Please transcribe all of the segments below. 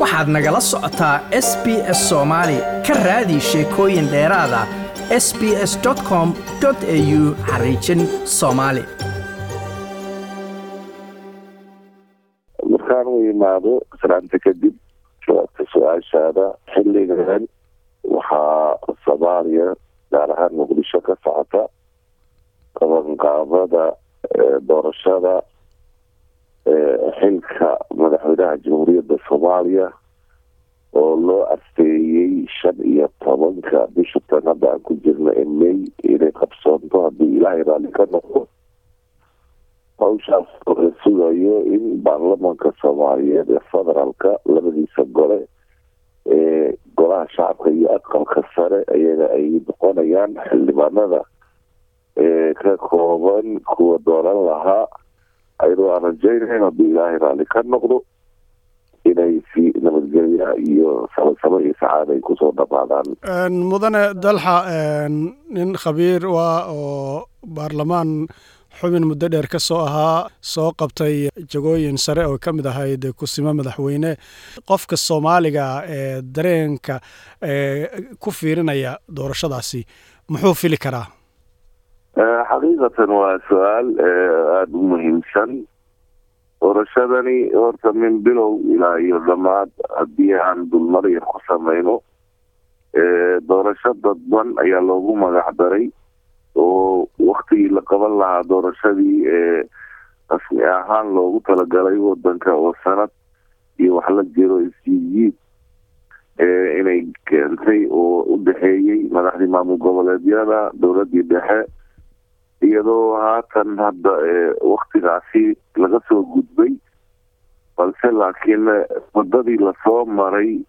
waxaad nagala socotaa s b s soomaali ka raadi sheekooyin dheeraada s b s com au xariijin soomaali markaan u imaado salaanta kadib jawaabta su'aashaada xilligan waxaa soomaaliya gaar ahaan muqdisho ka socota qabanqaabada doorashada xilka madaxweynaha jamhuuriyadda soomaaliya oo loo asteeyey shan iyo tobanka bisha tan hadda aan ku jirno ee may inay qabsoonto haddii ilaahay raalli ka noqdo hawshaas la sugayo in baarlamanka soomaaliyeed ee federaalka labadiisa gole ee golaha shacabka iyo aqalka sare ayaga ay noqonayaan xildhibaanada ee ka kooban kuwa dooran lahaa ayadoo aan rajaynayn haddii ilaahay raalli ka noqdo inay si nabadgelya iyo sabasabo iyo sacaada ay ku soo dhamaadaan mudane dalxa nin khabiir waa oo baarlamaan xubin muddo dheer ka soo ahaa soo qabtay jagooyin sare oo ka mid ahayd kusimo madaxweyne. Qofka soomaaliga ee dareenka ku fiirinaya doorashadaasi muxuu fili karaa? Xaqiiqatan waa su'aal aada u muhiimsan doorashadani horta min bilow ilaa iyo dhammaad haddii aan dulmar yar ku sameyno doorasho dadban ayaa loogu magac daray oo waktigii la qaban lahaa doorashadii ee rasmi ahaan loogu talagalay wadanka oo sanad iyo wax la jiro isjiidjiid inay keentay oo u dhexeeyey madaxdii maamul goboleedyada dowladii dhexe iyadoo haatan hadda waktigaasi laga soo gudbay balse laakiin wadadii la soo maray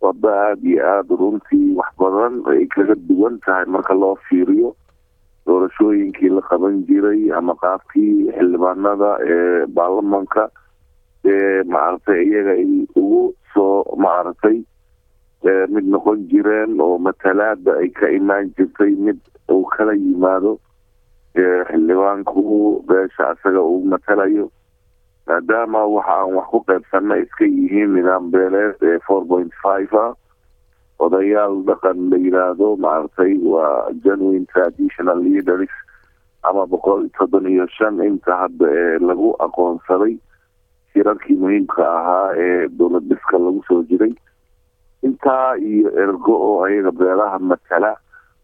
wado aada iyo aada runtii wax badan ay kaga duwan tahay marka loo fiiriyo doorashooyinkii la qaban jiray ama qaabkii xildhibaanada ee baarlamanka ee maaragtay iyaga ay ugu soo maaragtay mid noqon jireen oo matalaada ay ka imaan jirtay mid uu kala yimaado xildhibaanku beesha asaga uu matalayo maadaama waxa aan wax ku qaybsana iska yihiin nidaam beeleed ee four point five ah. Odayaal dhaqan la yiraahdo maaragtay waa genuine traditional leaders ama boqol toddon iyo shan inta hadda ee lagu aqoonsaday shirarkii muhiimka ahaa ee dowlad dhiska lagu soo jiray. Intaa iyo ergo oo ayaga beelaha matala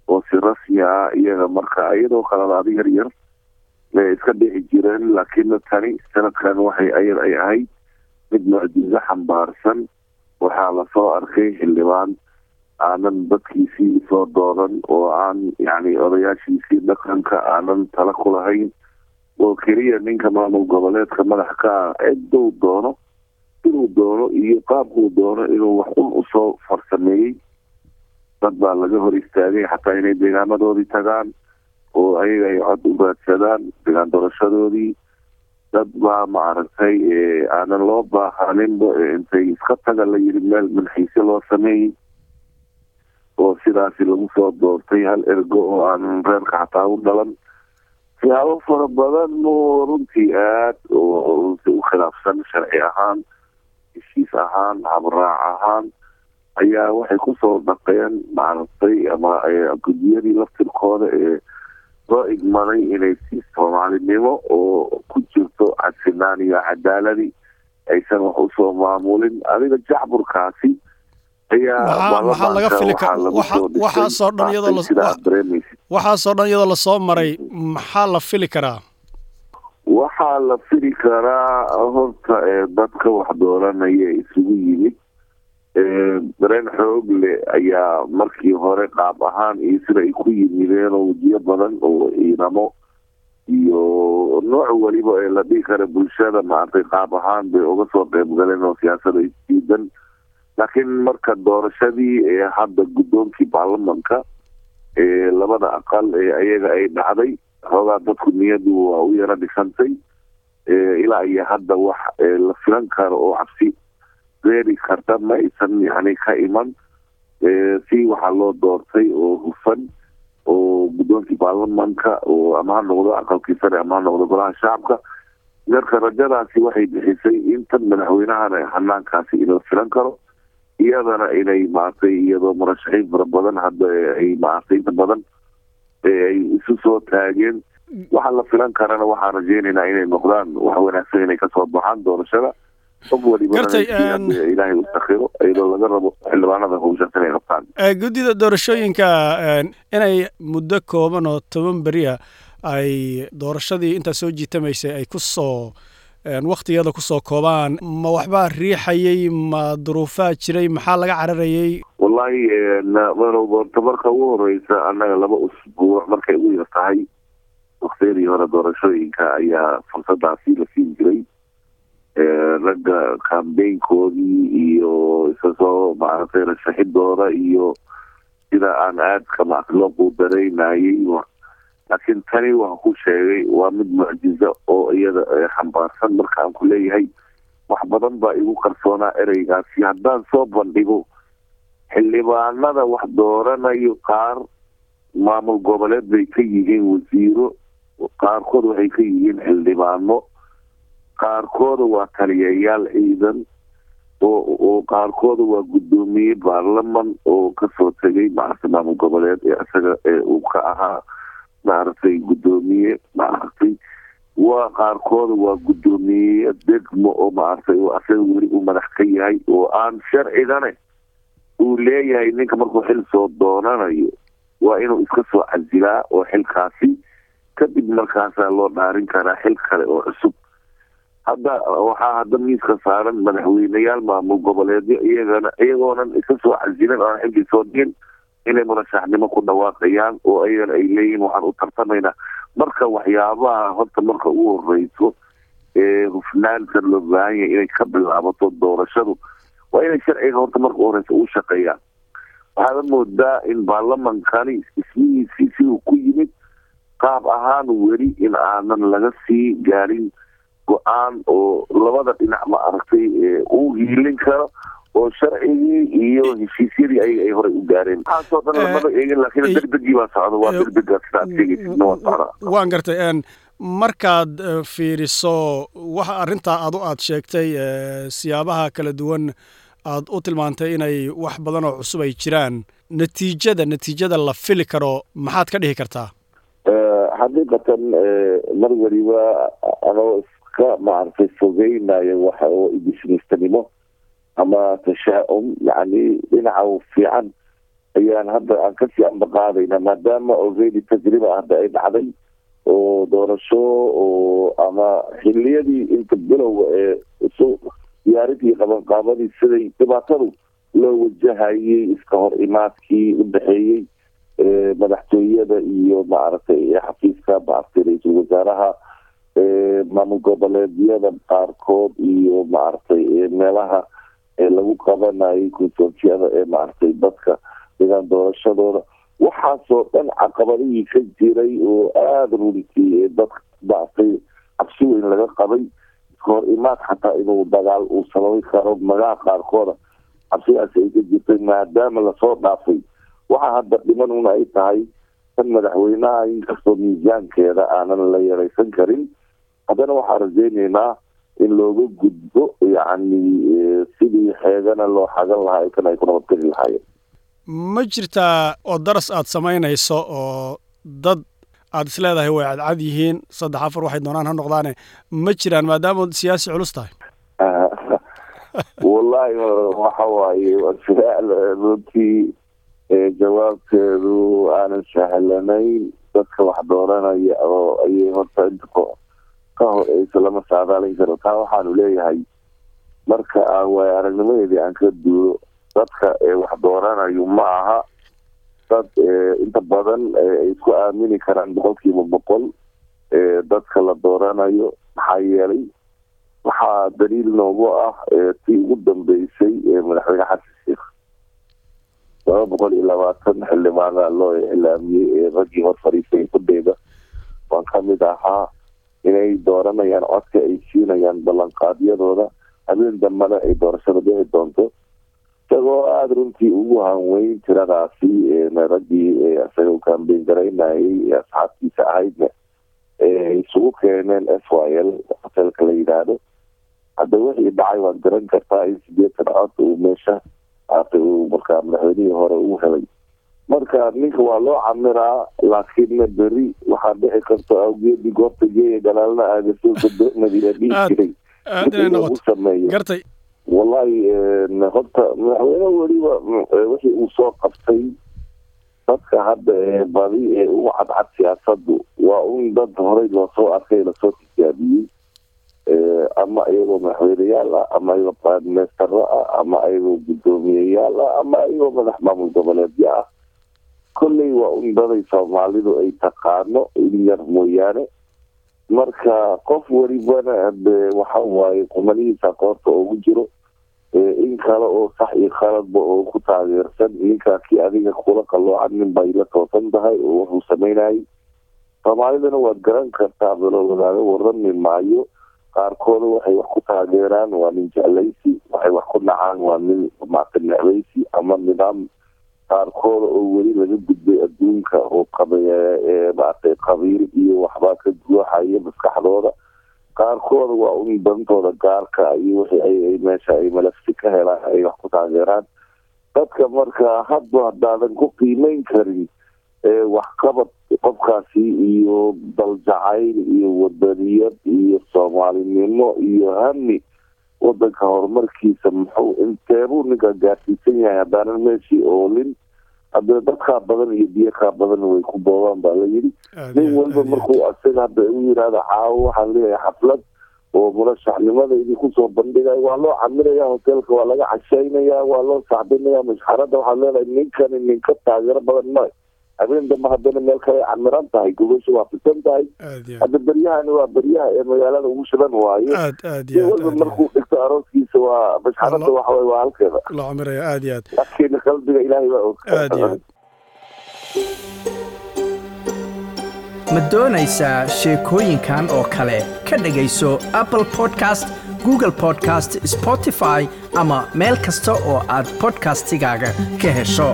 oo si rasmi ah iyaga marka iyadoo qaladaado yar yar bay iska dhixi jireen laakiin tani sanadkan waxay ayad ay ahayd mid mucjizo xambaarsan. Waxaa la soo arkay xildhibaan aanan dadkiisii soo dooran oo aan yacni odayaashiisii dhaqanka aanan tala ku lahayn. Oo keliya ninka maamul goboleedka madax ka ah ciduu doono inuu doono iyo qaabkuu doono inuu wax un u soo farsameeyey dad baa laga hor istaagay xataa inay deegaamadoodii tagaan oo ayaga ay cod u raadsadaan deegaan doorashadoodii. Dad baa maaragtay aanan loo baahaninba intay iska taga la yiri meel manxiisyo loo sameeyey. Oo sidaasi lagu soo doortay hal ergo oo aanan reerka xataa u dhalan. Siyaabo fara badan oo runtii aad runtii u khilaafsan sharci ahaan heshiis ahaan habraac ahaan ayaa waxay ku soo dhaqeen maaragtay ama gudiyadii laftirkooda ee loo igmaday inay si soomaalinimo oo ku jirto cadsinaan iyo cadaaladi aysan wax u soo maamulin. Adiga jacburkaasi waxaasoo dhan iyadoo waxaasoo dhan iyadoo la soo maray maxaa la fili karaa? Waxaa la fili karaa horta dadka wax dooranaya isugu yimid dareen xoog leh ayaa markii hore qaab ahaan iyo sida ay ku yimideen oo wejiyo badan oo ciidamo iyo nooc weliba ee la dhihi kara bulshada maaragtay qaab ahaan bay uga soo qeyb galeen oo siyaasada isdiidan laakiin marka doorashadii ee hadda guddoonkii baarlamanka ee labada aqal ee ayaga ay dhacday xoogaa dadku niyadu waa u yaro dhisantay ilaa iyo hadda wax la filan karo oo cabsi reeri karta ma aysan yani ka iman si waxaa loo doortay oo hufan oo guddoonkii baarlamanka oo ama ha noqdo aqalkii sare ama ha noqdo golaha shacabka. Marka rajadaasi waxay bixisay in tan madaxweynahana hanaankaasi inoo filan karo iyadana inay maaragtay iyadoo murashaxiin fara badan hadda ay maaragtay inta badan ay isu soo taageen. Waxa la filan karana waxaan rajeynaynaa inay noqdaan wax wanaagsan inay ka soo baxaan doorashada guddida doorashooyinka inay muddo kooban oo toban beriya ay doorashadii intaa soo jiitamaysay ay ku soo waktigeeda ku soo koobaan ma waxbaa riixayay ma duruufaa jiray maxaa laga cararayay wallahi orta marka ugu horeysa annaga laba usbuuc markay ugu yar tahay waktiyadii hore doorashooyinka ayaa fursadaasi la siin jiray ragga kambeynkoodii iyo isasoo maaragtay rashaxidooda iyo sida aan aadka loo quudaraynayay laakiin tani waan ku sheegay waa mid mucjizo oo iyada xambaarsan marka aan ku leeyahay wax badan baa igu qarsoonaa ereygaasi haddaan soo bandhigo xildhibaanada wax dooranayo qaar maamul goboleed bay ka yihiin wasiiro qaarkood waxay ka yihiin xildhibaano qaarkooda waa taliyayaal ciidan oo oo qaarkooda waa guddoomiye baarlaman oo ka soo tegay maaragtay maamul goboleed ee isaga ee uu ka ahaa maaragtay guddoomiye maaragtay. Waa qaarkooda waa guddoomiye degmo oo maaragtay oo asaga weli uu madax ka yahay oo aan sharcigane uu leeyahay ninka markuu xil soo doonanayo waa inuu iska soo casilaa oo xilkaasi kadib markaasaa loo dhaarin karaa xil kale oo cusub hadda waxaa hadda miiska saaran madaxweyneyaal maamul goboleedyo iyagana iyagoonan iska soo casilin oan xilkii soo digin inay murashaxnimo ku dhawaaqayaan oo ayagana ay leeyihiin waxaan u tartamaynaa marka waxyaabaha horta marka ugu horeyso ee hufnaanta loo baahan yahay inay ka bilaabato doorashadu waa inay sharciga horta marka u horeysa u shaqeeyaan. Waxaada moodaa in baarlamankani ismihiisii siduu ku yimid qaab ahaan weli in aanan laga sii gaarin go'aan oo labada dhinac ma aragtay uu hiilin karo oo sharcigii iyo heshiisyadii ayaga ay horey u gaareen. Waxaasoo dhan lamada eegin laakiin degdegii baa socda waa degdega waa waan gartay markaad fiiriso waxa arrintaa adu aad sheegtay siyaabaha kala duwan aad u tilmaantay inay wax badan oo cusub ay jiraan natiijada natiijada la fili karo maxaad ka dhihi kartaa? Xaqiiqatan mar weliba anoo iska maaragtay fogeynayo waxa oo idisnistanimo ama tashaa-um yacni dhinaca fiican ayaan hadda aan ka sii ambaqaadayna maadaama already tajriba hadda ay dhacday oo doorasho oo ama xiliyadii inta bilowga ee isu diyaarintii qabanqaabadii siday dhibaatadu loo wajahayay iska hor imaadkii u dhexeeyey madaxtooyada iyo maaragtay xafiiska maaragtay ra'iisul wasaaraha maamul goboleedyada qaarkood iyo maaragtay meelaha lagu qabanayay konsortiyada ee maaragtay dadka degaan doorashadooda waxaasoo dhan caqabadihii ka jiray oo aada runtii dadka maaragtay cabsi weyn laga qabay hor imaad xataa inuu dagaal uu sababi karo magaha qaarkooda cabsidaasi ay ka jirtay maadaama la soo dhaafay waxa hadda dhiman un ay tahay tan madaxweynaha inkastoo miisaankeeda aanan la yaraysan karin haddana waxaan rajeyneynaa in looga gudbo yacni sidii xeegana loo xagan lahaa kan ay ku nabadgeli lahaayeen. Ma jirtaa oo daras aad samaynayso oo dad aad is leedahay way cadcad yihiin saddex afar waxay doonaan ha noqdaane ma jiraan maadaama siyaasi culus tahay. Wallahi waxa waaye su'aal runtii jawaabteedu aanan sahlanayn dadka wax dooranaya oo ayay horta inta ka horeysa lama saadaalin karo. Taa waxaanu leeyahay marka aan waay aragnimadeedii aan ka duulo dadka wax dooranayo ma aha. Dad inta badan ay isku aamini karaan boqolkiiba boqol dadka la dooranayo maxaa yeelay waxaa daliil noogu ah tii ugu dambeysay madaxweyne xasan sheekh laba boqol iyo labaatan xildhibaana loo iclaamiyey ee raggii hor fadhiistay fudheeda waan ka mid ahaa inay dooranayaan codka ay siinayaan ballanqaadyadooda. Habeen dambana ay doorashada dhici doonto. Isagoo aada runtii ugu hanweyn tiradaasi raggii isaga u kaambeyn garaynayay asxaabtiisa ahaydna isugu keeneen s y l hotelka la yidhaahdo. Hadda wixii dhacay waad garan kartaa in sideetan cod uu meesha aata uu markaa madaxweynihii hore uu helay marka ninka waa loo camiraa laakiinna beri. Waxaa dhici karta awgeedii goobta geeya galaalna aagaso madiina dhihi jiray. u sameeyo. Gartay. Wallahi horta madaxweyne weliba wixii uu soo qabtay dadka hadda ee badi ee ugu cadcad siyaasadu waa un dad horey loosoo arkay la soo tijaabiyey. Ama iyagoo madaxweyneyaal ah ama iyagoo baadmeestaro ah ama iyagoo guddoomiyeyaal ah ama iyagoo madax maamul goboleedyo ah kolley waa un soomaalidu ay taqaano in yar mooyaane. Marka qof welibana de waxa waaye qumanihiisa qoorta ugu jiro in kale oo sax iyo khaladba oo ku taageersan ninkaa adiga kula qaloocan nin bay la toosan tahay oo wuxuu sameynayay. Soomaalidana waad garan kartaa balowadaada warami maayo. Qaarkooda waxay wax ku taageeraan waa nin jeclaysi. Waxay wax ku nacaan waa nin maata necbaysi ama nidaam qaarkooda oo weli laga gudbay adduunka oo qaba maaragtay qabiil iyo waxbaa ka guuxaya maskaxdooda. Qaarkooda waa un dantooda gaarka iyo wixii meesha ay malafsi ka helaan ay wax ku taageeraan. Dadka marka hadba haddaadan ku qiimeyn karin waxqabad qofkaasi iyo daljacayl iyo wadaniyad iyo soomaalinimo iyo hami wadanka horumarkiisa muxuu inteebuu ninka gaarsiisan yahay haddaanan meeshii oolin hadda dadkaa badan iyo biyo kaa badan way ku boobaan baa la yidhi. Nin walba markuu asaga hadda u yidhaahdo caawo waxaan leeyahay xaflad oo murashaxnimada idinku soo bandhigaya waa loo camiraya hoteelka waa laga cashaynaya waa loo sacbinaya mashxaradda waxaad leedahay ninkani ninka taageero badan ma habeen dambe haddana meel kale camiran tahay gobasha waa fisan tahay. Hadda beryahani waa beryaha ee magaalada ugu shidan waayo walba markuu dhigto arooskiisa waa mashxaradda waxaway waa halkeeda. loo camiraya aad iyo aad. Laakiin qalbiga ilaahay baa og aad iyo aad. Ma doonaysaa sheekooyinkan oo kale? Ka dhegayso apple podcast google podcast spotify ama meel kasta oo aad podcastigaaga ka hesho